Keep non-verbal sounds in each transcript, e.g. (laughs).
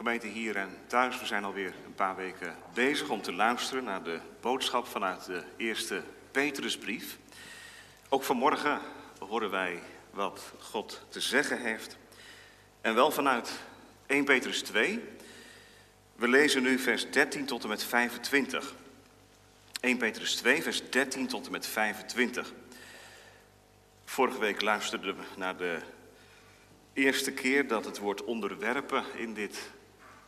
Gemeente hier en thuis, we zijn alweer een paar weken bezig om te luisteren naar de boodschap vanuit de eerste Petrusbrief. Ook vanmorgen horen wij wat God te zeggen heeft. En wel vanuit 1 Petrus 2. We lezen nu vers 13 tot en met 25. 1 Petrus 2, vers 13 tot en met 25. Vorige week luisterden we naar de eerste keer dat het woord onderwerpen in dit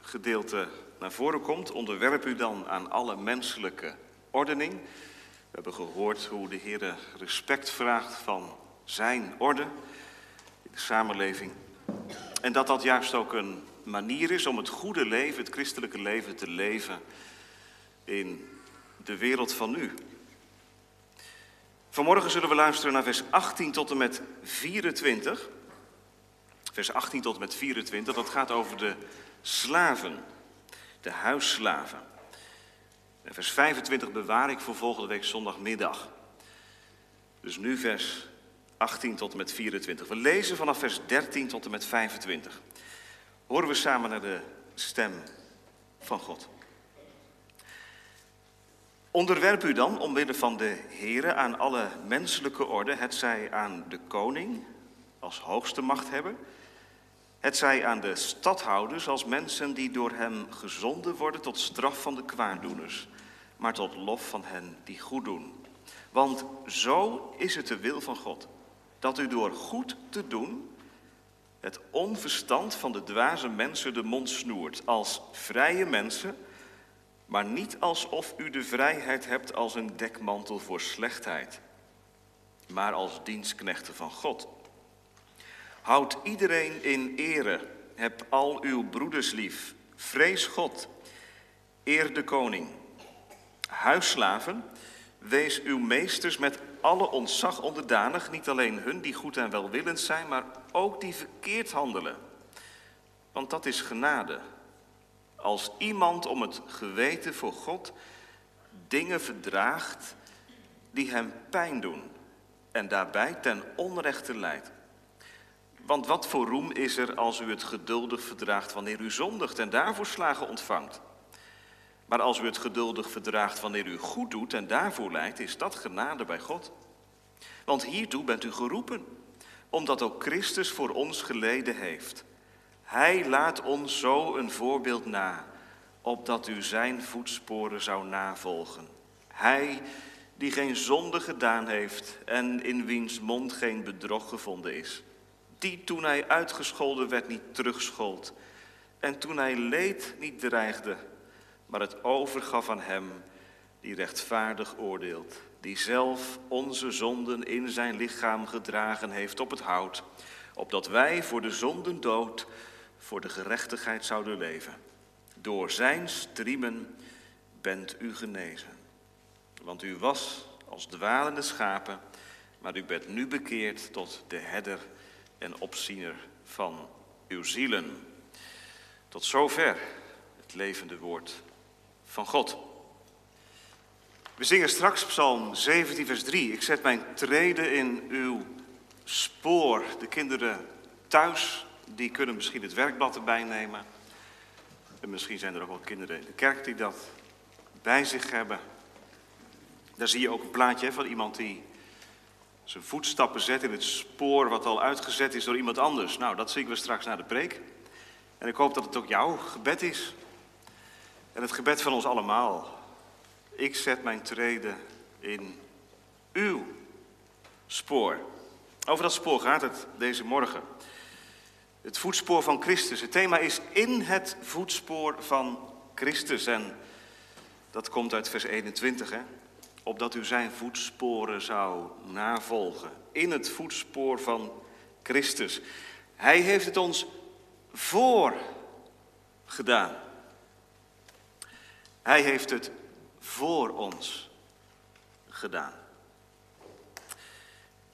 gedeelte naar voren komt. Onderwerp u dan aan alle menselijke ordening. We hebben gehoord hoe de Heer respect vraagt van zijn orde in de samenleving. En dat dat juist ook een manier is om het goede leven, het christelijke leven te leven in de wereld van nu. Vanmorgen zullen we luisteren naar vers 18 tot en met 24. Vers 18 tot en met 24, dat gaat over de slaven, de huisslaven. En vers 25 bewaar ik voor volgende week zondagmiddag. Dus nu vers 18 tot en met 24. We lezen vanaf vers 13 tot en met 25. Horen we samen naar de stem van God. Onderwerp u dan omwille van de Here aan alle menselijke orde, het zij aan de koning als hoogste machthebber, het zij aan de stadhouders als mensen die door hem gezonden worden tot straf van de kwaaddoeners, maar tot lof van hen die goed doen. Want zo is het de wil van God, dat u door goed te doen het onverstand van de dwaze mensen de mond snoert, als vrije mensen, maar niet alsof u de vrijheid hebt als een dekmantel voor slechtheid, maar als dienstknechten van God. Houd iedereen in ere. Heb al uw broeders lief. Vrees God. Eer de koning. Huisslaven, wees uw meesters met alle ontzag onderdanig. Niet alleen hun die goed en welwillend zijn, maar ook die verkeerd handelen. Want dat is genade. Als iemand om het geweten voor God dingen verdraagt die hem pijn doen en daarbij ten onrechte leidt. Want wat voor roem is er als u het geduldig verdraagt wanneer u zondigt en daarvoor slagen ontvangt? Maar als u het geduldig verdraagt wanneer u goed doet en daarvoor leidt, is dat genade bij God. Want hiertoe bent u geroepen, omdat ook Christus voor ons geleden heeft. Hij laat ons zo een voorbeeld na, opdat u zijn voetsporen zou navolgen. Hij die geen zonde gedaan heeft en in wiens mond geen bedrog gevonden is die toen hij uitgescholden werd niet terugschold. En toen hij leed niet dreigde, maar het overgaf aan hem die rechtvaardig oordeelt. Die zelf onze zonden in zijn lichaam gedragen heeft op het hout. Opdat wij voor de zonden dood, voor de gerechtigheid zouden leven. Door zijn striemen bent u genezen. Want u was als dwalende schapen, maar u bent nu bekeerd tot de herder en opziener van uw zielen. Tot zover het levende woord van God. We zingen straks Psalm 17, vers 3. Ik zet mijn treden in uw spoor. De kinderen thuis, die kunnen misschien het werkblad erbij nemen. En misschien zijn er ook wel kinderen in de kerk die dat bij zich hebben. Daar zie je ook een plaatje van iemand die zijn voetstappen zet in het spoor wat al uitgezet is door iemand anders. Nou, dat zien we straks na de preek. En ik hoop dat het ook jouw gebed is. En het gebed van ons allemaal. Ik zet mijn treden in uw spoor. Over dat spoor gaat het deze morgen. Het voetspoor van Christus. Het thema is in het voetspoor van Christus. En dat komt uit vers 21. Hè? Opdat u zijn voetsporen zou navolgen. In het voetspoor van Christus. Hij heeft het ons voor gedaan. Hij heeft het voor ons gedaan.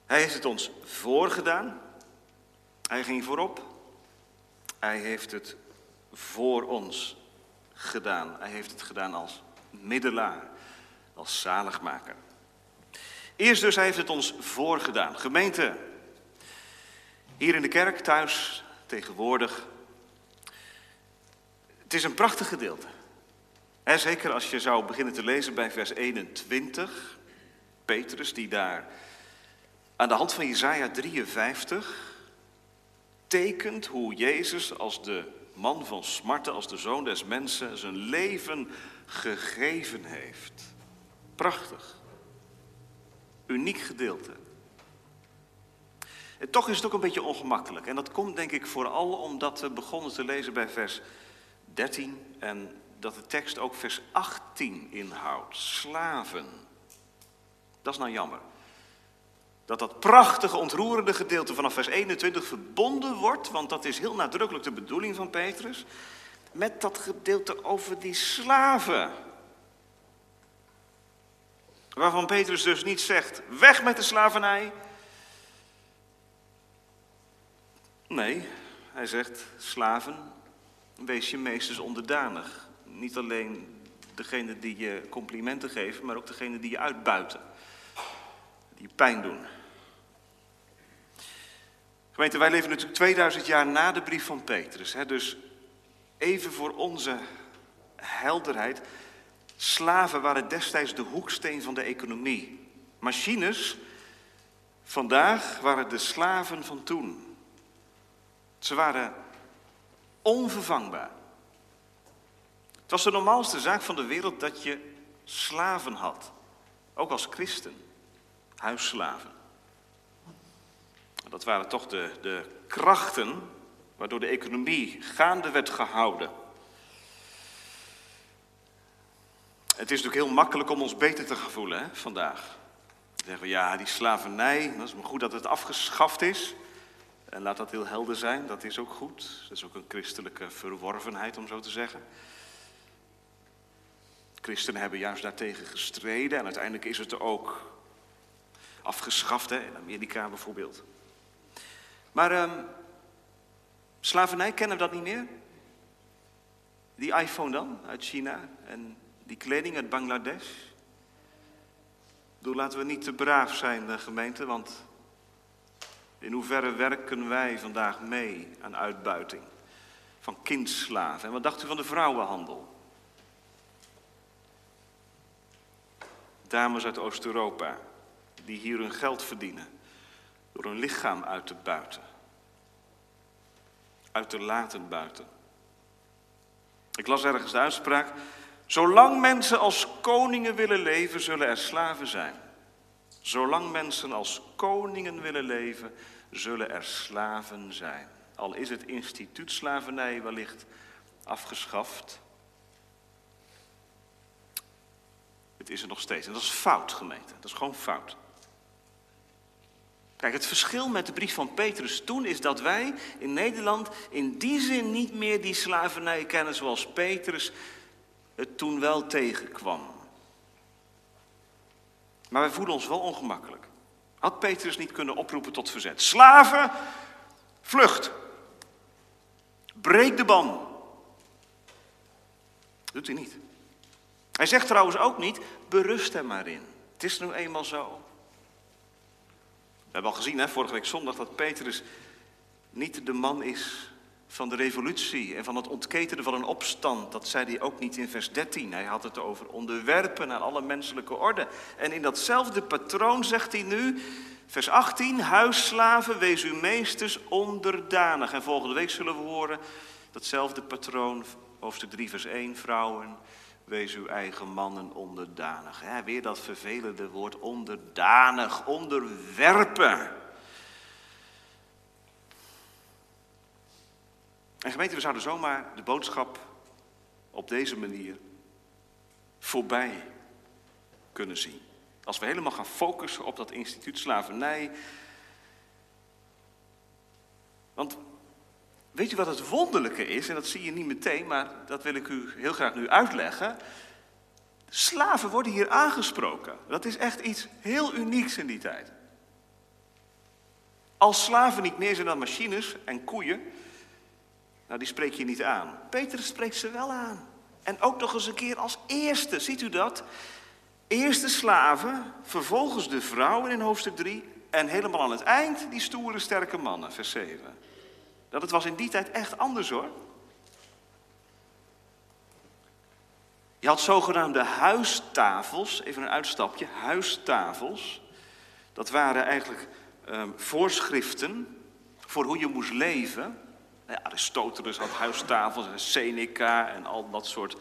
Hij heeft het ons voorgedaan. Hij ging voorop. Hij heeft het voor ons gedaan. Hij heeft het gedaan als middelaar als zaligmaker. Eerst dus, hij heeft het ons voorgedaan. Gemeente, hier in de kerk, thuis, tegenwoordig. Het is een prachtig gedeelte. En zeker als je zou beginnen te lezen bij vers 21. Petrus die daar aan de hand van Jesaja 53 tekent hoe Jezus als de man van smarten, als de zoon des mensen, zijn leven gegeven heeft. Prachtig. Uniek gedeelte. En toch is het ook een beetje ongemakkelijk. En dat komt denk ik vooral omdat we begonnen te lezen bij vers 13 en dat de tekst ook vers 18 inhoudt. Slaven. Dat is nou jammer. Dat dat prachtige, ontroerende gedeelte vanaf vers 21 verbonden wordt, want dat is heel nadrukkelijk de bedoeling van Petrus, met dat gedeelte over die slaven. Waarvan Petrus dus niet zegt, weg met de slavernij. Nee, hij zegt, slaven, wees je meesters onderdanig. Niet alleen degene die je complimenten geven, maar ook degene die je uitbuiten. Die je pijn doen. Gemeente, wij leven natuurlijk 2000 jaar na de brief van Petrus. Hè? Dus even voor onze helderheid. Slaven waren destijds de hoeksteen van de economie. Machines vandaag waren de slaven van toen. Ze waren onvervangbaar. Het was de normaalste zaak van de wereld dat je slaven had. Ook als christen. Huisslaven. Dat waren toch de, de krachten waardoor de economie gaande werd gehouden. Het is natuurlijk heel makkelijk om ons beter te gevoelen hè, vandaag. Dan zeggen we, ja, die slavernij, dat is maar goed dat het afgeschaft is. En laat dat heel helder zijn, dat is ook goed. Dat is ook een christelijke verworvenheid, om zo te zeggen. Christenen hebben juist daartegen gestreden en uiteindelijk is het ook afgeschaft, hè, in Amerika bijvoorbeeld. Maar um, slavernij, kennen we dat niet meer? Die iPhone dan, uit China, en die kleding uit Bangladesh? Doe, laten we niet te braaf zijn, de gemeente, want in hoeverre werken wij vandaag mee aan uitbuiting van kindslaven? En wat dacht u van de vrouwenhandel? Dames uit Oost-Europa die hier hun geld verdienen door hun lichaam uit te buiten. Uit te laten buiten. Ik las ergens de uitspraak. Zolang mensen als koningen willen leven, zullen er slaven zijn. Zolang mensen als koningen willen leven, zullen er slaven zijn. Al is het instituut slavernij wellicht afgeschaft. Het is er nog steeds. En dat is fout, gemeente. Dat is gewoon fout. Kijk, het verschil met de brief van Petrus toen is dat wij in Nederland in die zin niet meer die slavernij kennen zoals Petrus het toen wel tegenkwam. Maar wij voelen ons wel ongemakkelijk. Had Petrus niet kunnen oproepen tot verzet? Slaven, vlucht. Breek de ban. Doet hij niet. Hij zegt trouwens ook niet, berust er maar in. Het is nu eenmaal zo. We hebben al gezien, hè, vorige week zondag, dat Petrus niet de man is van de revolutie en van het ontketenen van een opstand. Dat zei hij ook niet in vers 13. Hij had het over onderwerpen aan alle menselijke orde. En in datzelfde patroon zegt hij nu, vers 18, huisslaven, wees uw meesters onderdanig. En volgende week zullen we horen datzelfde patroon, hoofdstuk 3, vers 1, vrouwen, Wees uw eigen mannen onderdanig. Weer dat vervelende woord onderdanig, onderwerpen. En gemeente, we zouden zomaar de boodschap op deze manier voorbij kunnen zien. Als we helemaal gaan focussen op dat instituut slavernij. Want Weet je wat het wonderlijke is? En dat zie je niet meteen, maar dat wil ik u heel graag nu uitleggen. Slaven worden hier aangesproken. Dat is echt iets heel unieks in die tijd. Als slaven niet meer zijn dan machines en koeien, nou die spreek je niet aan. Petrus spreekt ze wel aan. En ook nog eens een keer als eerste, ziet u dat? Eerst de slaven, vervolgens de vrouwen in hoofdstuk 3 en helemaal aan het eind die stoere sterke mannen, vers 7. Dat het was in die tijd echt anders hoor. Je had zogenaamde huistafels, even een uitstapje, huistafels. Dat waren eigenlijk ehm, voorschriften voor hoe je moest leven. Aristoteles had huistafels en Seneca en al dat soort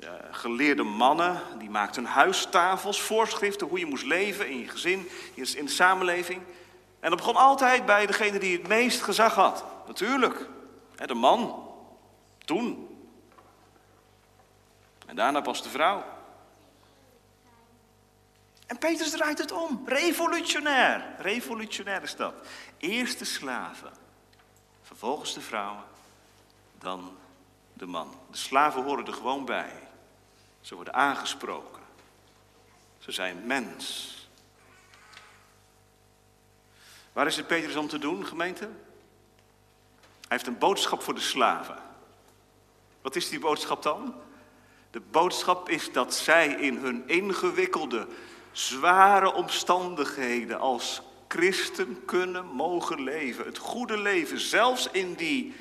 uh, geleerde mannen. Die maakten huistafels, voorschriften hoe je moest leven in je gezin, in de samenleving. En dat begon altijd bij degene die het meest gezag had. Natuurlijk, de man. Toen. En daarna pas de vrouw. En Petrus draait het om. Revolutionair. Revolutionair is dat. Eerst slaven. Vervolgens de vrouwen. Dan de man. De slaven horen er gewoon bij. Ze worden aangesproken. Ze zijn mens. Waar is het Petrus om te doen, gemeente? Hij heeft een boodschap voor de slaven. Wat is die boodschap dan? De boodschap is dat zij in hun ingewikkelde, zware omstandigheden als christen kunnen mogen leven. Het goede leven, zelfs in die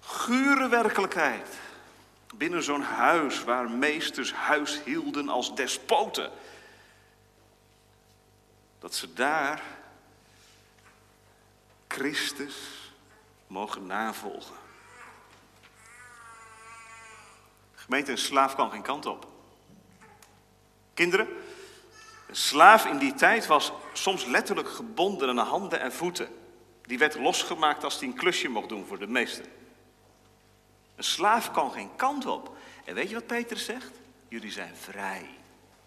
gure werkelijkheid. Binnen zo'n huis waar meesters huis hielden als despoten. Dat ze daar Christus mogen navolgen. Gemeente, een slaaf kan geen kant op. Kinderen, een slaaf in die tijd was soms letterlijk gebonden aan handen en voeten. Die werd losgemaakt als hij een klusje mocht doen voor de meester. Een slaaf kan geen kant op. En weet je wat Peter zegt? Jullie zijn vrij.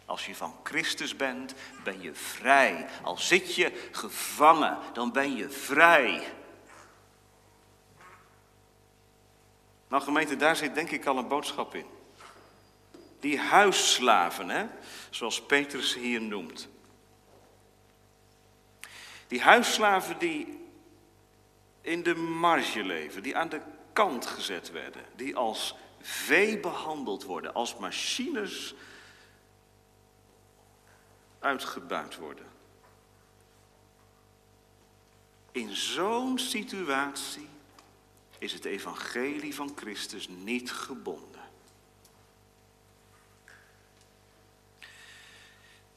Als je van Christus bent, ben je vrij. Al zit je gevangen, dan ben je vrij. Nou gemeente, daar zit denk ik al een boodschap in. Die huisslaven, hè, zoals Petrus hier noemt. Die huisslaven die in de marge leven, die aan de kant gezet werden, die als vee behandeld worden, als machines uitgebuit worden. In zo'n situatie is het evangelie van Christus niet gebonden.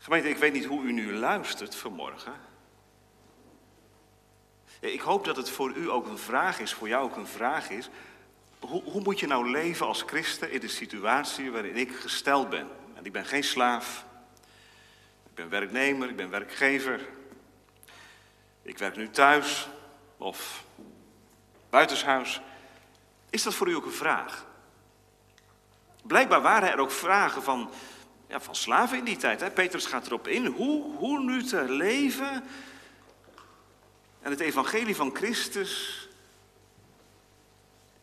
Gemeente, ik weet niet hoe u nu luistert vanmorgen. Ik hoop dat het voor u ook een vraag is, voor jou ook een vraag is. Hoe, hoe moet je nou leven als christen in de situatie waarin ik gesteld ben? En ik ben geen slaaf, ik ben werknemer, ik ben werkgever. Ik werk nu thuis of buitenshuis. Is dat voor u ook een vraag? Blijkbaar waren er ook vragen van, van slaven in die tijd. Hè? Petrus gaat erop in hoe, hoe nu te leven en het evangelie van Christus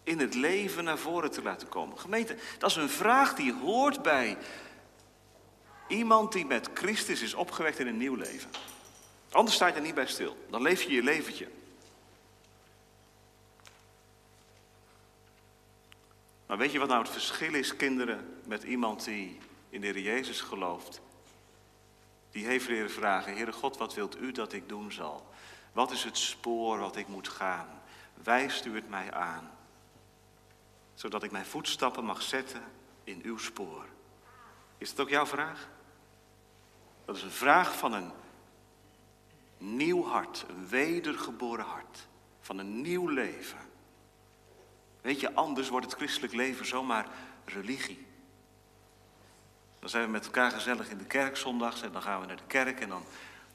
in het leven naar voren te laten komen. Gemeente, dat is een vraag die hoort bij Iemand die met Christus is opgewekt in een nieuw leven. Anders sta je er niet bij stil. Dan leef je je leventje. Maar weet je wat nou het verschil is, kinderen, met iemand die in de Heer Jezus gelooft? Die heeft leren vragen, Heere God, wat wilt u dat ik doen zal? Wat is het spoor wat ik moet gaan? Wijst u het mij aan, zodat ik mijn voetstappen mag zetten in uw spoor. Is dat ook jouw vraag? Dat is een vraag van een nieuw hart, een wedergeboren hart, van een nieuw leven. Weet je, anders wordt het christelijk leven zomaar religie. Dan zijn we met elkaar gezellig in de kerk zondags en dan gaan we naar de kerk en dan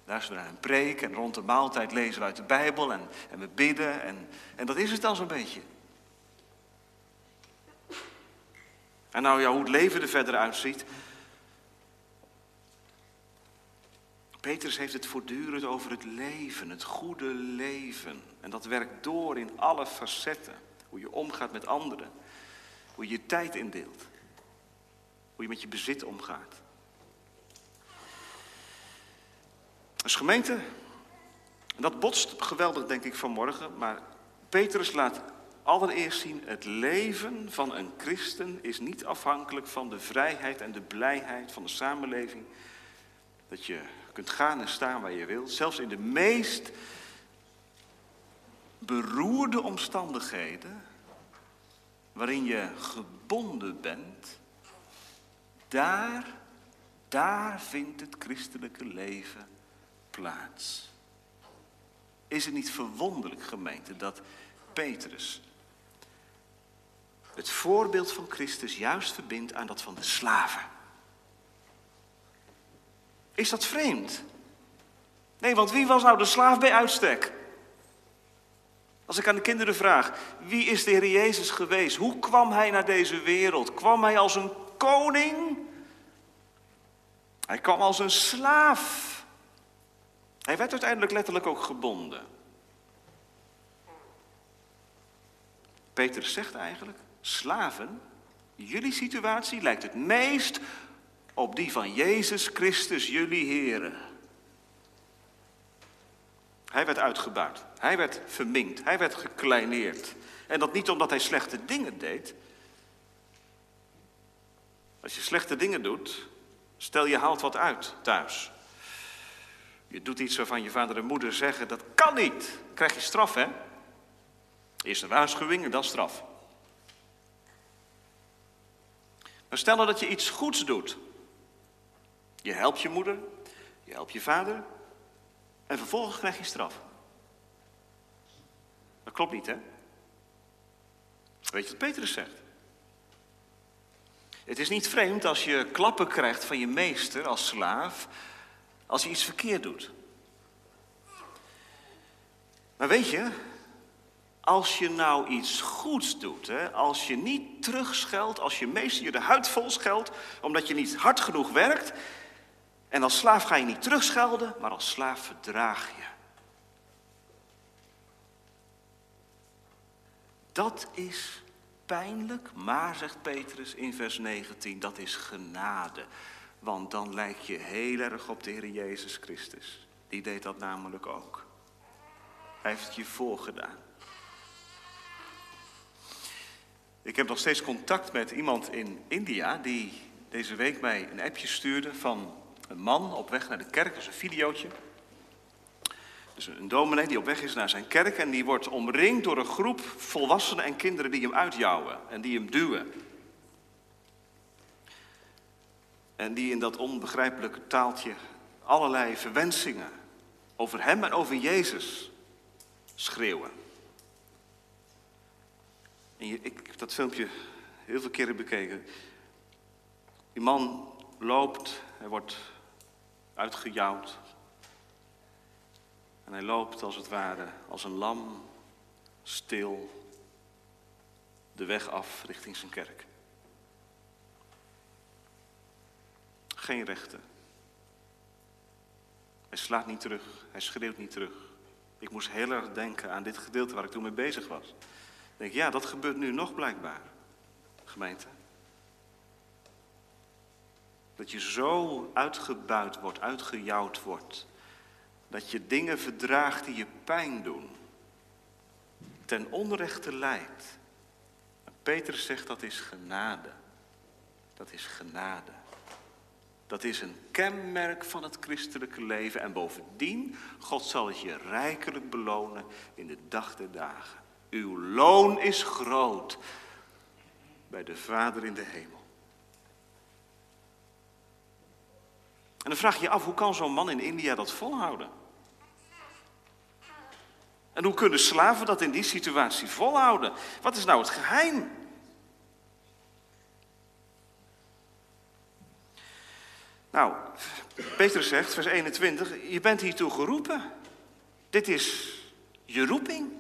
luisteren we naar een preek en rond de maaltijd lezen we uit de Bijbel en, en we bidden en, en dat is het dan zo'n beetje. En nou ja, hoe het leven er verder uitziet, Petrus heeft het voortdurend over het leven, het goede leven. En dat werkt door in alle facetten. Hoe je omgaat met anderen. Hoe je je tijd indeelt. Hoe je met je bezit omgaat. Als gemeente, en dat botst geweldig denk ik vanmorgen, maar Petrus laat allereerst zien, het leven van een christen is niet afhankelijk van de vrijheid en de blijheid van de samenleving. Dat je kunt gaan en staan waar je wilt. Zelfs in de meest beroerde omstandigheden, waarin je gebonden bent, Daar, daar vindt het christelijke leven plaats. Is het niet verwonderlijk, gemeente, dat Petrus het voorbeeld van Christus juist verbindt aan dat van de slaven? Is dat vreemd? Nee, want wie was nou de slaaf bij uitstek? Als ik aan de kinderen vraag, wie is de Heer Jezus geweest? Hoe kwam hij naar deze wereld? Kwam hij als een koning? Hij kwam als een slaaf. Hij werd uiteindelijk letterlijk ook gebonden. Peter zegt eigenlijk, slaven, jullie situatie lijkt het meest op die van Jezus Christus, jullie Here. Hij werd uitgebuit, hij werd verminkt, hij werd gekleineerd. En dat niet omdat hij slechte dingen deed. Als je slechte dingen doet, stel je haalt wat uit thuis. Je doet iets waarvan je vader en moeder zeggen, dat kan niet. Krijg je straf, hè? Eerst een waarschuwing en dan straf. Maar stel nou dat je iets goeds doet. Je helpt je moeder, je helpt je vader en vervolgens krijg je straf. Dat klopt niet, hè? Weet je wat Petrus zegt? Het is niet vreemd als je klappen krijgt van je meester als slaaf als je iets verkeerd doet. Maar weet je, als je nou iets goeds doet, hè, als je niet terugscheldt, als je meester je de huid vol scheldt, omdat je niet hard genoeg werkt, en als slaaf ga je niet terugschelden, maar als slaaf verdraag je. Dat is pijnlijk, maar, zegt Petrus in vers 19, dat is genade. Want dan lijk je heel erg op de Heer Jezus Christus. Die deed dat namelijk ook. Hij heeft je voorgedaan. Ik heb nog steeds contact met iemand in India die deze week mij een appje stuurde van een man op weg naar de kerk. Dat is een videootje. Dus een dominee die op weg is naar zijn kerk en die wordt omringd door een groep volwassenen en kinderen die hem uitjouwen en die hem duwen. En die in dat onbegrijpelijke taaltje allerlei verwensingen over hem en over Jezus schreeuwen. En ik heb dat filmpje heel veel keren bekeken. Die man loopt, hij wordt uitgejouwd. En hij loopt als het ware als een lam, stil, de weg af richting zijn kerk. Geen rechten. Hij slaat niet terug, hij schreeuwt niet terug. Ik moest heel erg denken aan dit gedeelte waar ik toen mee bezig was. Ik denk, ja, dat gebeurt nu nog blijkbaar, gemeente. Dat je zo uitgebuit wordt, uitgejouwd wordt. Dat je dingen verdraagt die je pijn doen. Ten onrechte leidt. Petrus zegt dat is genade. Dat is genade. Dat is een kenmerk van het christelijke leven. En bovendien, God zal het je rijkelijk belonen in de dag der dagen. Uw loon is groot bij de Vader in de hemel. En dan vraag je je af, hoe kan zo'n man in India dat volhouden? En hoe kunnen slaven dat in die situatie volhouden? Wat is nou het geheim? Nou, Petrus zegt, vers 21, je bent hiertoe geroepen. Dit is je roeping.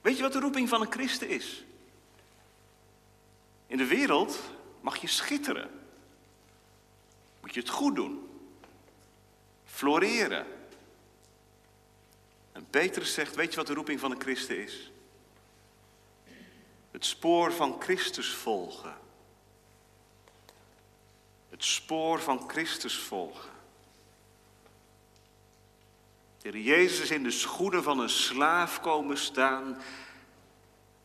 Weet je wat de roeping van een christen is? In de wereld mag je schitteren. Moet je het goed doen. Floreren. En Petrus zegt, weet je wat de roeping van een christen is? Het spoor van Christus volgen het spoor van Christus volgen. De Jezus is in de schoenen van een slaaf komen staan.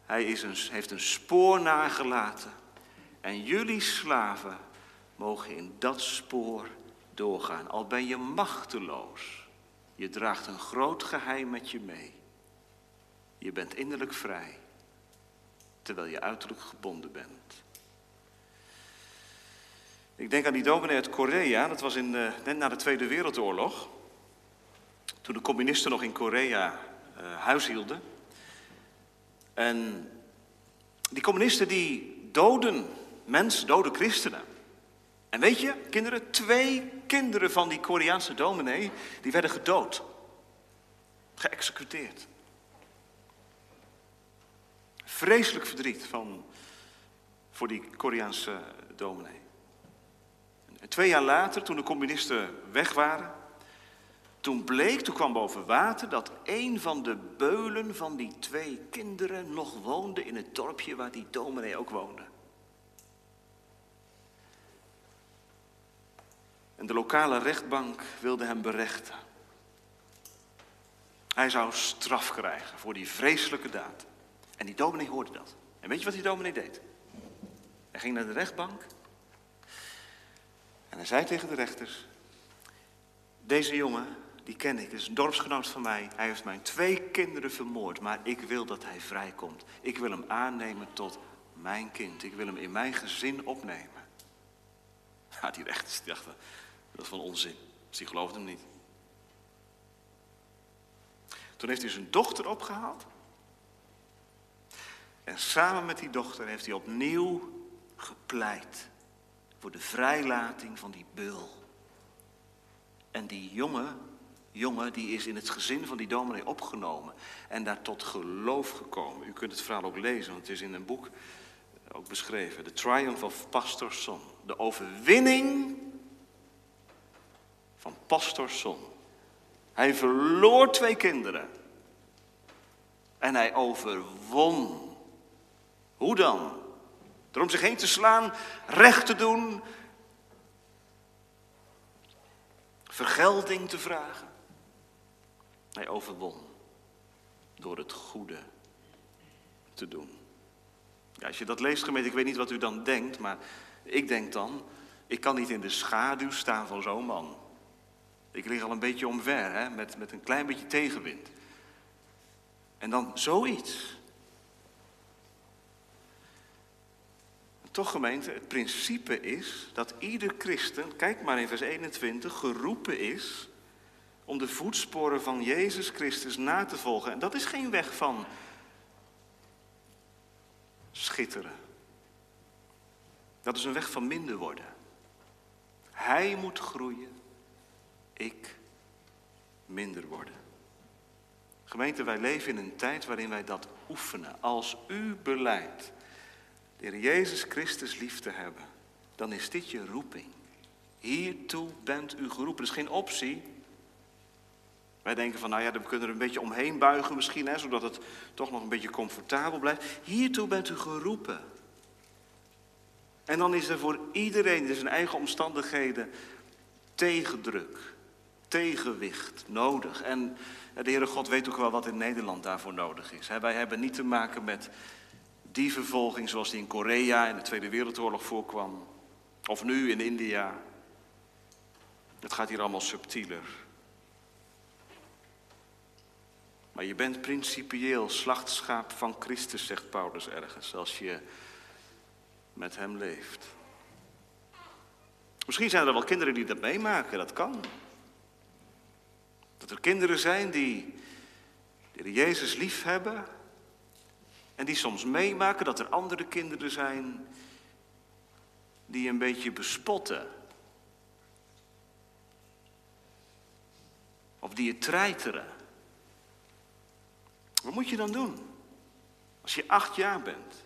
Hij is een, heeft een spoor nagelaten. En jullie slaven mogen in dat spoor doorgaan. Al ben je machteloos. Je draagt een groot geheim met je mee. Je bent innerlijk vrij, terwijl je uiterlijk gebonden bent. Ik denk aan die dominee uit Korea, dat was in, net na de Tweede Wereldoorlog. Toen de communisten nog in Korea uh, huishielden. En die communisten die doden mensen, doden christenen. En weet je, kinderen, twee kinderen van die Koreaanse dominee, die werden gedood. Geëxecuteerd. Vreselijk verdriet van, voor die Koreaanse dominee. En twee jaar later, toen de communisten weg waren, toen bleek, toen kwam boven water, dat een van de beulen van die twee kinderen nog woonde in het dorpje waar die dominee ook woonde. En de lokale rechtbank wilde hem berechten. Hij zou straf krijgen voor die vreselijke daad. En die dominee hoorde dat. En weet je wat die dominee deed? Hij ging naar de rechtbank. En hij zei tegen de rechters: Deze jongen, die ken ik, is een dorpsgenoot van mij. Hij heeft mijn twee kinderen vermoord, maar ik wil dat hij vrijkomt. Ik wil hem aannemen tot mijn kind. Ik wil hem in mijn gezin opnemen. (laughs) Ja, die rechters dachten, dat van onzin. Dus die geloofden hem niet. Toen heeft hij zijn dochter opgehaald. En samen met die dochter heeft hij opnieuw gepleit voor de vrijlating van die beul. En die jongen, jongen die is in het gezin van die dominee opgenomen en daar tot geloof gekomen. U kunt het verhaal ook lezen, want het is in een boek ook beschreven. The Triumph of Pastor Son. De overwinning van Pastor Son. Hij verloor twee kinderen. En hij overwon. Hoe dan? Door om zich heen te slaan, recht te doen, vergelding te vragen. Hij overwon door het goede te doen. Ja, als je dat leest, gemeente, ik weet niet wat u dan denkt, maar ik denk dan, ik kan niet in de schaduw staan van zo'n man. Ik lig al een beetje omver, hè, met, met een klein beetje tegenwind. En dan zoiets. Toch gemeente, het principe is dat ieder christen, kijk maar in vers 21, geroepen is om de voetsporen van Jezus Christus na te volgen. En dat is geen weg van schitteren. Dat is een weg van minder worden. Hij moet groeien, ik minder worden. Gemeente, wij leven in een tijd waarin wij dat oefenen. Als u beleidt de Heer Jezus Christus lief te hebben, dan is dit je roeping. Hiertoe bent u geroepen. Dat is geen optie. Wij denken van, nou ja, dan kunnen we er een beetje omheen buigen misschien, hè, zodat het toch nog een beetje comfortabel blijft. Hiertoe bent u geroepen. En dan is er voor iedereen in zijn eigen omstandigheden tegendruk, tegenwicht nodig. En de Heere God weet ook wel wat in Nederland daarvoor nodig is. Wij hebben niet te maken met die vervolging zoals die in Korea in de Tweede Wereldoorlog voorkwam. Of nu in India. Het gaat hier allemaal subtieler. Maar je bent principieel slachtschaap van Christus, zegt Paulus ergens, als je met hem leeft. Misschien zijn er wel kinderen die dat meemaken, dat kan. Dat er kinderen zijn die Jezus lief hebben en die soms meemaken dat er andere kinderen zijn die een beetje bespotten. Of die je treiteren. Wat moet je dan doen? Als je acht jaar bent,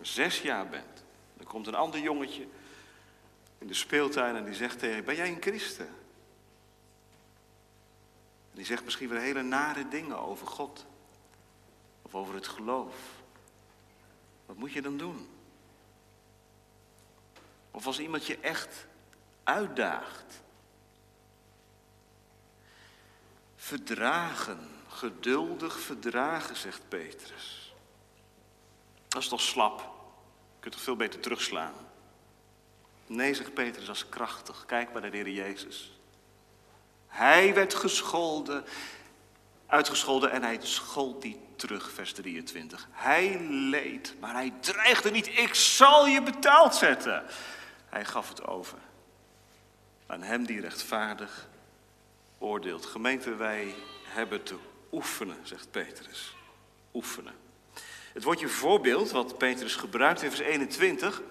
zes jaar bent, dan komt een ander jongetje in de speeltuin en die zegt tegen je, ben jij een christen? Die zegt misschien weer hele nare dingen over God. Of over het geloof. Wat moet je dan doen? Of als iemand je echt uitdaagt. Verdragen, geduldig verdragen, zegt Petrus. Dat is toch slap? Je kunt toch veel beter terugslaan? Nee, zegt Petrus, dat is krachtig. Kijk maar naar de Heer Jezus. Hij werd gescholden, uitgescholden en hij schold die terug, vers 23. Hij leed, maar hij dreigde niet, ik zal je betaald zetten. Hij gaf het over. Aan hem die rechtvaardig oordeelt. Gemeente, wij hebben te oefenen, zegt Petrus. Oefenen. Het woordje voorbeeld, wat Petrus gebruikt in vers 21,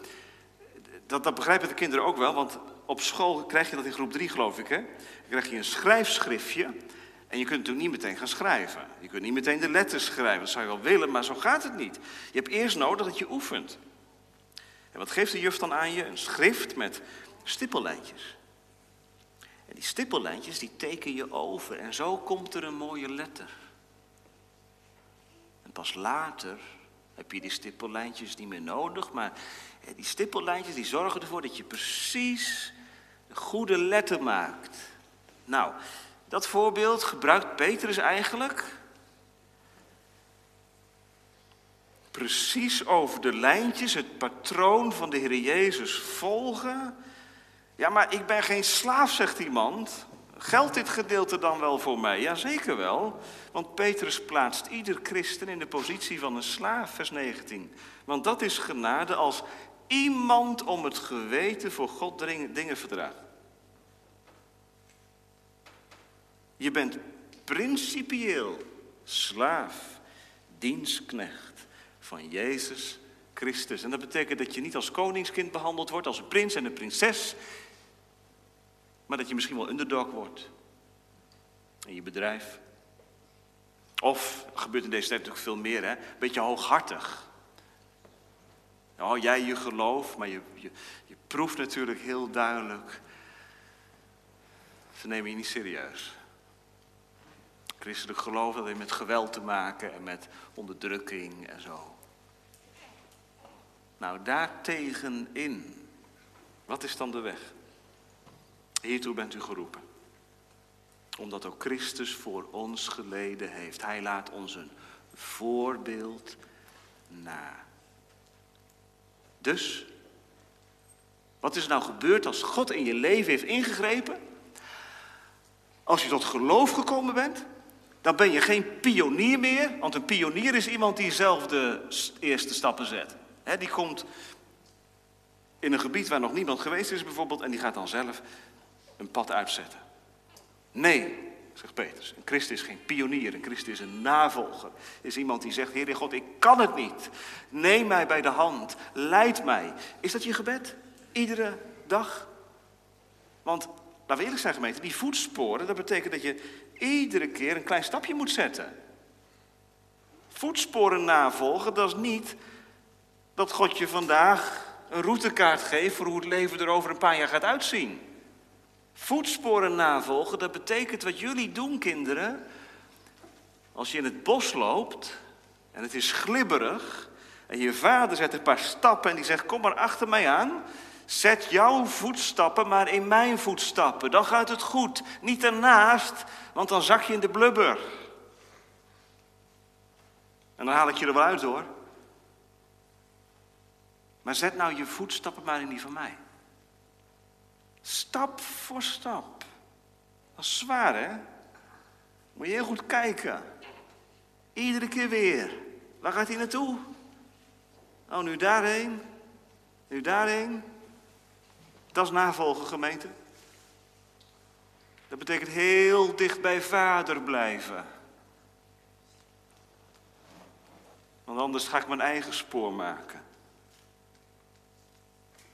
dat, dat begrijpen de kinderen ook wel, want op school krijg je dat in groep 3, geloof ik. Hè? Dan krijg je een schrijfschriftje en je kunt natuurlijk niet meteen gaan schrijven. Je kunt niet meteen de letters schrijven, dat zou je wel willen, maar zo gaat het niet. Je hebt eerst nodig dat je oefent. En wat geeft de juf dan aan je? Een schrift met stippellijntjes. En die stippellijntjes die teken je over en zo komt er een mooie letter. En pas later heb je die stippellijntjes niet meer nodig, maar die stippellijntjes die zorgen ervoor dat je precies goede letter maakt. Nou, dat voorbeeld gebruikt Petrus eigenlijk precies over de lijntjes, het patroon van de Heer Jezus volgen. Ja, maar ik ben geen slaaf, zegt iemand. Geldt dit gedeelte dan wel voor mij? Ja, zeker wel. Want Petrus plaatst ieder christen in de positie van een slaaf, vers 19. Want dat is genade als iemand om het geweten voor God dingen verdraagt. Je bent principieel slaaf, dienstknecht van Jezus Christus. En dat betekent dat je niet als koningskind behandeld wordt, als een prins en een prinses, maar dat je misschien wel underdog wordt in je bedrijf. Of, gebeurt in deze tijd natuurlijk veel meer, hè? een beetje hooghartig. Oh, jij je geloof, maar je, je, je proeft natuurlijk heel duidelijk. Ze nemen je niet serieus. Christelijk geloof dat heeft met geweld te maken en met onderdrukking en zo. Nou, daartegenin, wat is dan de weg? Hiertoe bent u geroepen. Omdat ook Christus voor ons geleden heeft. Hij laat ons een voorbeeld na. Dus, wat is er nou gebeurd als God in je leven heeft ingegrepen? Als je tot geloof gekomen bent, dan ben je geen pionier meer. Want een pionier is iemand die zelf de eerste stappen zet. die komt in een gebied waar nog niemand geweest is bijvoorbeeld en die gaat dan zelf een pad uitzetten. Nee, zegt Petrus. Een christen is geen pionier, een christen is een navolger. Is iemand die zegt, Heer God, ik kan het niet. Neem mij bij de hand, leid mij. Is dat je gebed? Iedere dag? Want, laten we eerlijk zijn gemeente, die voetsporen, dat betekent dat je iedere keer een klein stapje moet zetten. Voetsporen navolgen, dat is niet dat God je vandaag een routekaart geeft voor hoe het leven er over een paar jaar gaat uitzien. Voetsporen navolgen, dat betekent wat jullie doen, kinderen. Als je in het bos loopt en het is glibberig en je vader zet een paar stappen en die zegt: Kom maar achter mij aan. Zet jouw voetstappen maar in mijn voetstappen. Dan gaat het goed. Niet ernaast, want dan zak je in de blubber. En dan haal ik je er wel uit hoor. Maar zet nou je voetstappen maar in die van mij. Stap voor stap. Dat is zwaar, hè? Moet je heel goed kijken. Iedere keer weer. Waar gaat hij naartoe? Oh, nu daarheen. Nu daarheen. Dat is navolgen, gemeente. Dat betekent heel dicht bij vader blijven. Want anders ga ik mijn eigen spoor maken.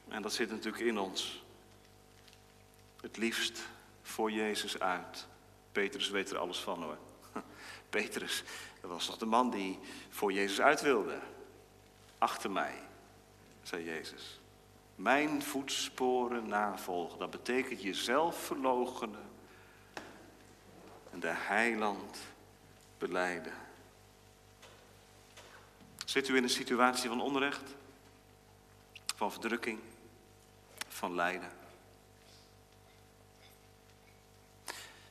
En dat zit natuurlijk in ons het liefst voor Jezus uit. Petrus weet er alles van hoor. (laughs) Petrus, dat was toch de man die voor Jezus uit wilde. Achter mij, zei Jezus. Mijn voetsporen navolgen, dat betekent jezelf verloochenen en de heiland beleiden. Zit u in een situatie van onrecht, van verdrukking, van lijden?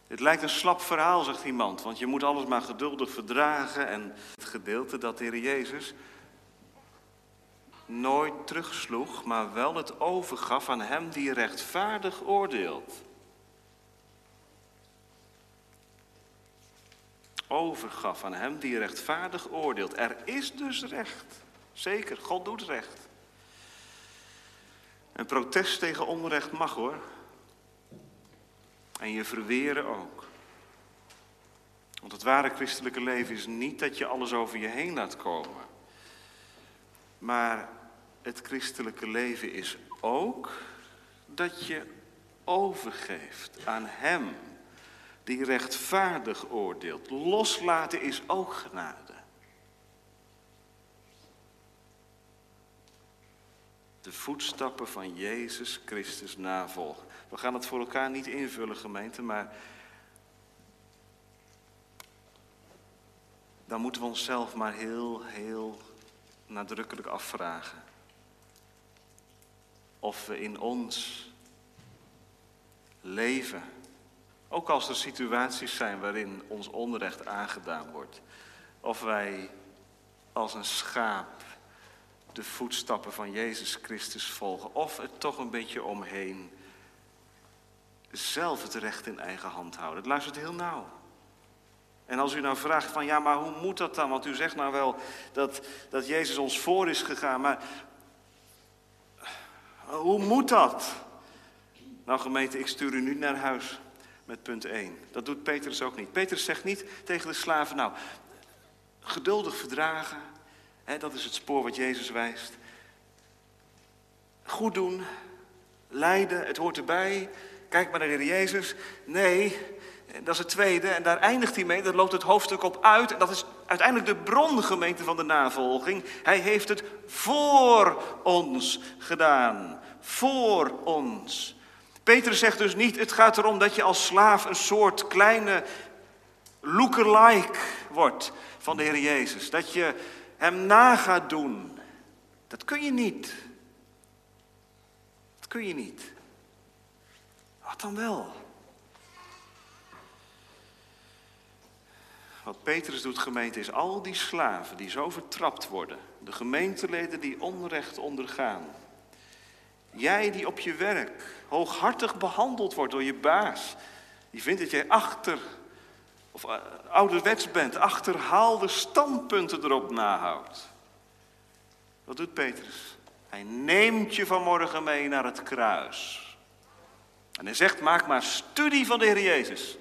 Het lijkt een slap verhaal, zegt iemand, want je moet alles maar geduldig verdragen. En het gedeelte dat de Heer Jezus nooit terugsloeg, maar wel het overgaf aan Hem die rechtvaardig oordeelt. Overgaf aan Hem die rechtvaardig oordeelt. Er is dus recht. Zeker, God doet recht. Een protest tegen onrecht mag hoor. En je verweren ook. Want het ware christelijke leven is niet dat je alles over je heen laat komen. Maar het christelijke leven is ook dat je overgeeft aan Hem die rechtvaardig oordeelt. Loslaten is ook genade. De voetstappen van Jezus Christus navolgen. We gaan het voor elkaar niet invullen, gemeente, maar dan moeten we onszelf maar heel, heel nadrukkelijk afvragen. Of we in ons leven, ook als er situaties zijn waarin ons onrecht aangedaan wordt, of wij als een schaap de voetstappen van Jezus Christus volgen, of het toch een beetje omheen zelf het recht in eigen hand houden. Het luistert heel nauw. En als u nou vraagt van ja, maar hoe moet dat dan? Want u zegt nou wel dat, dat Jezus ons voor is gegaan, maar hoe moet dat? Nou gemeente, ik stuur u nu naar huis met punt 1. Dat doet Petrus ook niet. Petrus zegt niet tegen de slaven, nou, geduldig verdragen, hè, dat is het spoor wat Jezus wijst. Goed doen, lijden, het hoort erbij. Kijk maar naar de Heer Jezus. Nee, dat is het tweede. En daar eindigt hij mee. Daar loopt het hoofdstuk op uit. En dat is uiteindelijk de brongemeente van de navolging. Hij heeft het voor ons gedaan. Voor ons. Petrus zegt dus niet, het gaat erom dat je als slaaf een soort kleine lookalike wordt van de Heer Jezus. Dat je hem na gaat doen. Dat kun je niet. Dat kun je niet. Wat dan wel? Wat Petrus doet, gemeente, is al die slaven die zo vertrapt worden, de gemeenteleden die onrecht ondergaan, jij die op je werk hooghartig behandeld wordt door je baas, die vindt dat jij achter of uh, ouderwets bent, achterhaalde standpunten erop nahoudt. Wat doet Petrus? Hij neemt je vanmorgen mee naar het kruis. En hij zegt, maak maar studie van de Heer Jezus.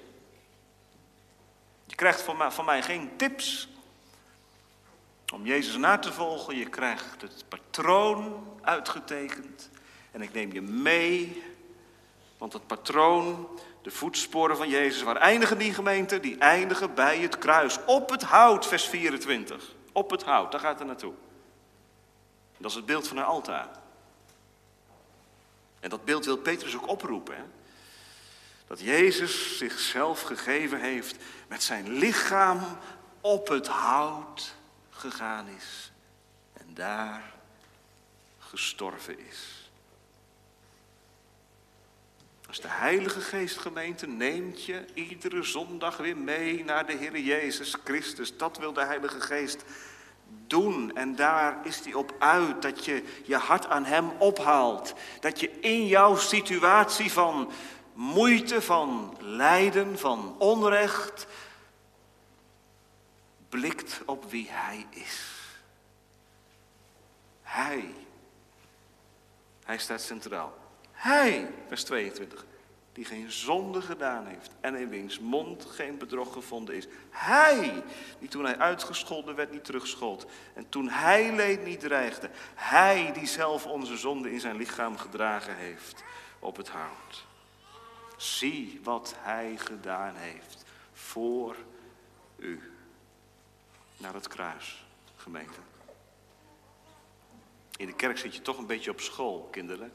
Je krijgt van mij, geen tips om Jezus na te volgen. Je krijgt het patroon uitgetekend. En ik neem je mee, want het patroon, de voetsporen van Jezus, waar eindigen die gemeenten? Die eindigen bij het kruis. Op het hout, vers 24. Op het hout, daar gaat het naartoe. Dat is het beeld van een altaar. En dat beeld wil Petrus ook oproepen. Dat Jezus zichzelf gegeven heeft met zijn lichaam op het hout gegaan is. En daar gestorven is. Als de Heilige Geest gemeente neemt je iedere zondag weer mee naar de Heer Jezus Christus. Dat wil de Heilige Geest doen. En daar is hij op uit dat je je hart aan hem ophaalt. Dat je in jouw situatie van moeite, van lijden, van onrecht, blikt op wie hij is. Hij. Hij staat centraal. Hij, vers 22 die geen zonde gedaan heeft en in wiens mond geen bedrog gevonden is. Hij, die toen hij uitgescholden werd niet terugschold en toen hij leed niet dreigde. Hij die zelf onze zonde in zijn lichaam gedragen heeft op het hout. Zie wat hij gedaan heeft voor u. Naar het kruis, gemeente. In de kerk zit je toch een beetje op school, kinderen.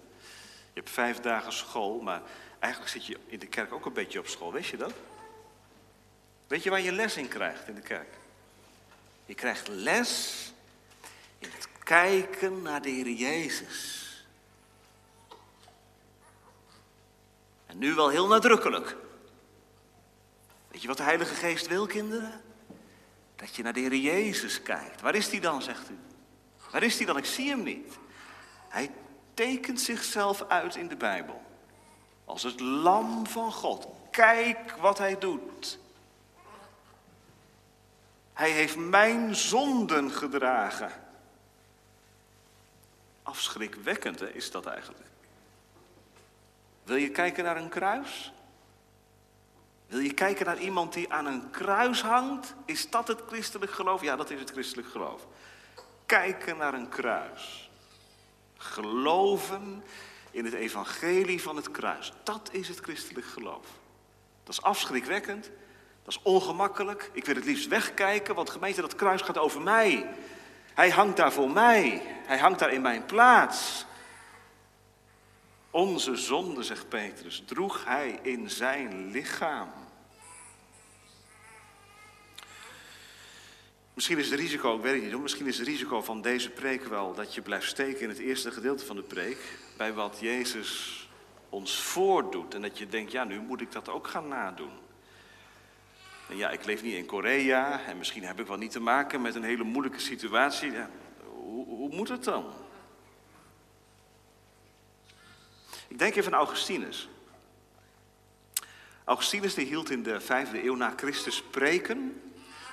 Je hebt vijf dagen school, maar Eigenlijk zit je in de kerk ook een beetje op school, weet je dat? Weet je waar je les in krijgt in de kerk? Je krijgt les in het kijken naar de Heer Jezus. En nu wel heel nadrukkelijk. Weet je wat de Heilige Geest wil, kinderen? Dat je naar de Heer Jezus kijkt. Waar is die dan, zegt u? Waar is die dan? Ik zie hem niet. Hij tekent zichzelf uit in de Bijbel. Als het lam van God. Kijk wat hij doet. Hij heeft mijn zonden gedragen. Afschrikwekkend hè, is dat eigenlijk. Wil je kijken naar een kruis? Wil je kijken naar iemand die aan een kruis hangt? Is dat het christelijk geloof? Ja, dat is het christelijk geloof. Kijken naar een kruis. Geloven in het evangelie van het kruis. Dat is het christelijk geloof. Dat is afschrikwekkend. Dat is ongemakkelijk. Ik wil het liefst wegkijken, want gemeente, dat kruis gaat over mij. Hij hangt daar voor mij. Hij hangt daar in mijn plaats. Onze zonde, zegt Petrus, droeg hij in zijn lichaam. Misschien is het risico, ik weet het niet misschien is het risico van deze preek wel dat je blijft steken in het eerste gedeelte van de preek, bij wat Jezus ons voordoet. En dat je denkt, ja, nu moet ik dat ook gaan nadoen. En ja, ik leef niet in Korea en misschien heb ik wel niet te maken met een hele moeilijke situatie. Hoe, hoe moet het dan? Ik denk even aan Augustinus. Augustinus die hield in de vijfde eeuw na Christus preken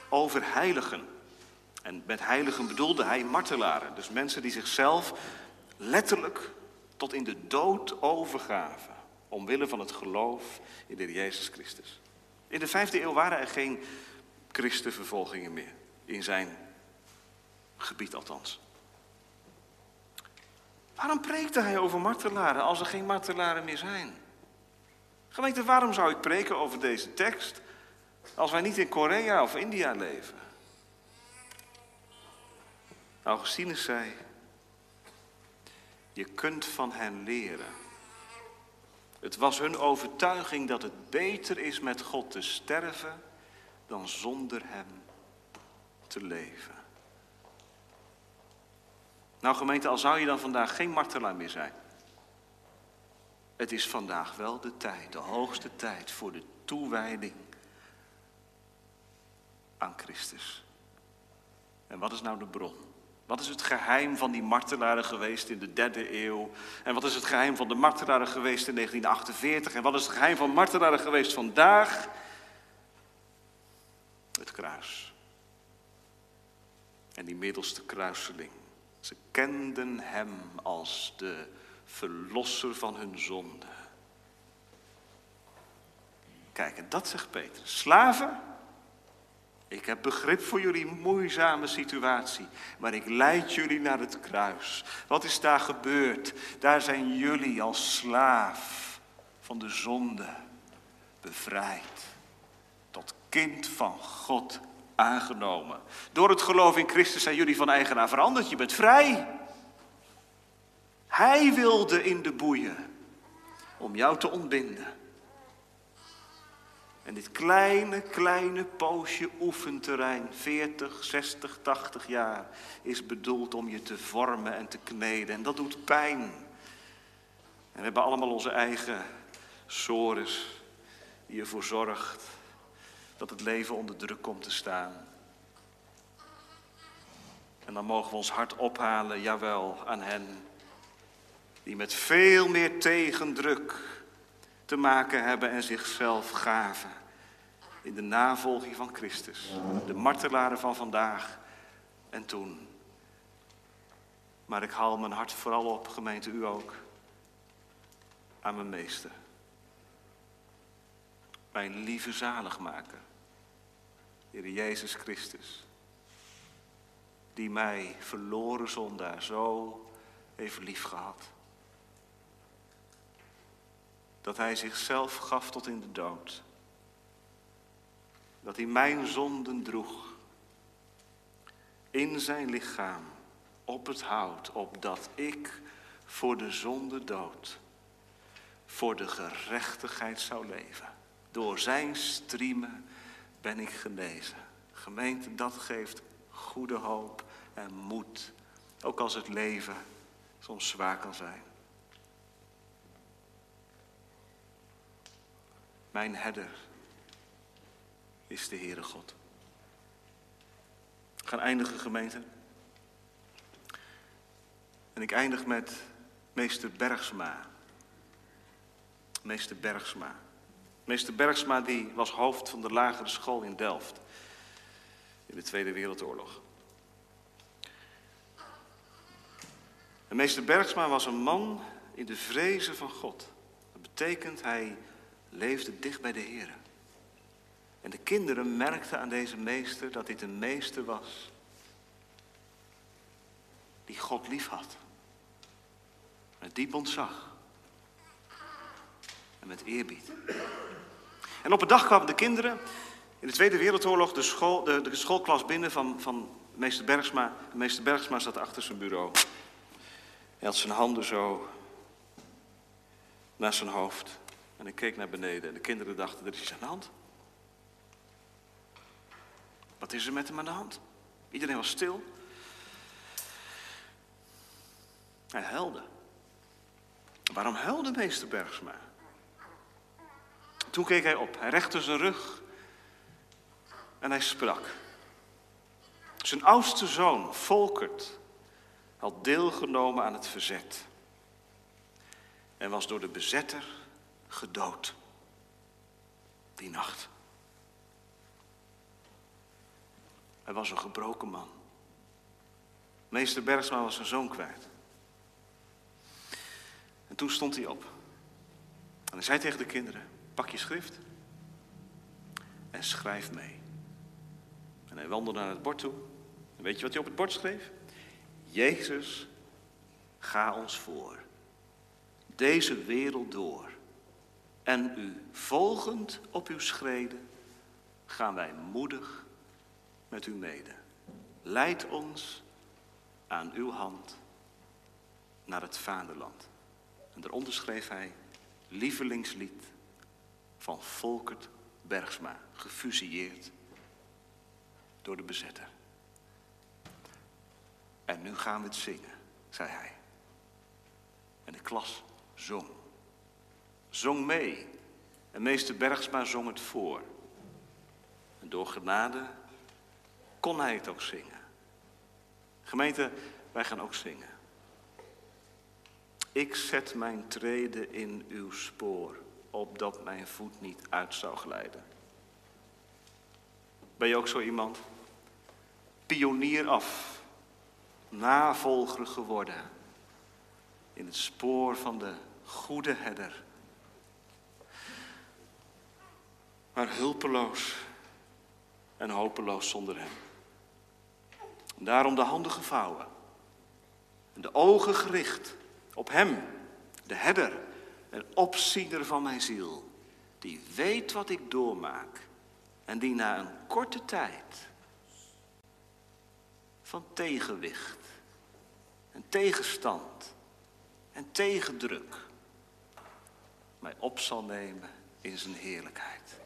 over heiligen. En met heiligen bedoelde hij martelaren. Dus mensen die zichzelf letterlijk tot in de dood overgaven. Omwille van het geloof in de Jezus Christus. In de vijfde eeuw waren er geen christenvervolgingen meer. In zijn gebied althans. Waarom preekte hij over martelaren als er geen martelaren meer zijn? Gemeente, waarom zou ik preken over deze tekst als wij niet in Korea of India leven? Augustinus zei, je kunt van hen leren. Het was hun overtuiging dat het beter is met God te sterven dan zonder Hem te leven. Nou gemeente, al zou je dan vandaag geen martelaar meer zijn. Het is vandaag wel de tijd, de hoogste tijd voor de toewijding aan Christus. En wat is nou de bron? Wat is het geheim van die martelaren geweest in de derde eeuw? En wat is het geheim van de martelaren geweest in 1948? En wat is het geheim van martelaren geweest vandaag? Het kruis. En die middelste kruiseling. Ze kenden hem als de verlosser van hun zonde. Kijk, en dat zegt Peter. Slaven, ik heb begrip voor jullie moeizame situatie, maar ik leid jullie naar het kruis. Wat is daar gebeurd? Daar zijn jullie als slaaf van de zonde bevrijd. Tot kind van God aangenomen. Door het geloof in Christus zijn jullie van eigenaar veranderd. Je bent vrij. Hij wilde in de boeien om jou te ontbinden. En dit kleine, kleine poosje oefenterrein, 40, 60, 80 jaar, is bedoeld om je te vormen en te kneden. En dat doet pijn. En we hebben allemaal onze eigen sores die ervoor zorgt dat het leven onder druk komt te staan. En dan mogen we ons hart ophalen, jawel, aan hen die met veel meer tegendruk te maken hebben en zichzelf gaven in de navolging van Christus. De martelaren van vandaag en toen. Maar ik haal mijn hart vooral op, gemeente u ook, aan mijn meester. Mijn lieve zaligmaker, Heer Jezus Christus. Die mij, verloren zondaar, zo heeft lief gehad. Dat hij zichzelf gaf tot in de dood dat hij mijn zonden droeg in zijn lichaam op het hout, opdat ik voor de zonde dood, voor de gerechtigheid zou leven. Door zijn striemen ben ik genezen. Gemeente, dat geeft goede hoop en moed, ook als het leven soms zwaar kan zijn. Mijn herder is de Heere God. We gaan eindigen, gemeente. En ik eindig met meester Bergsma. Meester Bergsma. Meester Bergsma die was hoofd van de lagere school in Delft. In de Tweede Wereldoorlog. En meester Bergsma was een man in de vrezen van God. Dat betekent hij leefde dicht bij de Heer. En de kinderen merkten aan deze meester dat dit een meester was die God lief had. Met diep ontzag. En met eerbied. En op een dag kwamen de kinderen in de Tweede Wereldoorlog de, school, de, de schoolklas binnen van, van meester Bergsma. Meester Bergsma zat achter zijn bureau. Hij had zijn handen zo naast zijn hoofd. En ik keek naar beneden en de kinderen dachten, er is iets aan hand. Wat is er met hem aan de hand? Iedereen was stil. Hij huilde. Waarom huilde meester Bergsma? Toen keek hij op. Hij rechtte zijn rug en hij sprak. Zijn oudste zoon, Volkert, had deelgenomen aan het verzet. En was door de bezetter gedood. Die nacht. Hij was een gebroken man. Meester Bergsma was zijn zoon kwijt. En toen stond hij op. En hij zei tegen de kinderen: Pak je schrift en schrijf mee. En hij wandelde naar het bord toe. En weet je wat hij op het bord schreef? Jezus, ga ons voor. Deze wereld door. En u volgend op uw schreden gaan wij moedig met u mede. Leid ons aan uw hand naar het vaderland. En daaronder schreef hij lievelingslied van Volkert Bergsma, gefusilleerd door de bezetter. En nu gaan we het zingen, zei hij. En de klas zong. Zong mee. En meester Bergsma zong het voor. En door genade kon het ook zingen. Gemeente, wij gaan ook zingen. Ik zet mijn treden in uw spoor, opdat mijn voet niet uit zou glijden. Ben je ook zo iemand? Pionier af, navolger geworden in het spoor van de goede herder. Maar hulpeloos en hopeloos zonder hem. Daarom de handen gevouwen en de ogen gericht op Hem, de herder en opziener van mijn ziel, die weet wat ik doormaak en die na een korte tijd van tegenwicht en tegenstand en tegendruk mij op zal nemen in zijn heerlijkheid.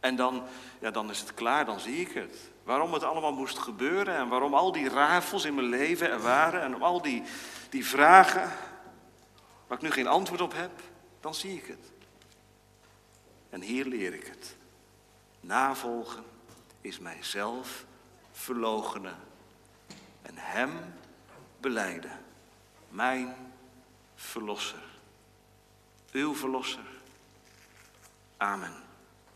En dan, ja, dan is het klaar, dan zie ik het. Waarom het allemaal moest gebeuren en waarom al die rafels in mijn leven er waren en al die, die vragen waar ik nu geen antwoord op heb, dan zie ik het. En hier leer ik het. Navolgen is mijzelf verloochenen en Hem beleiden. Mijn verlosser. Uw verlosser. Amen.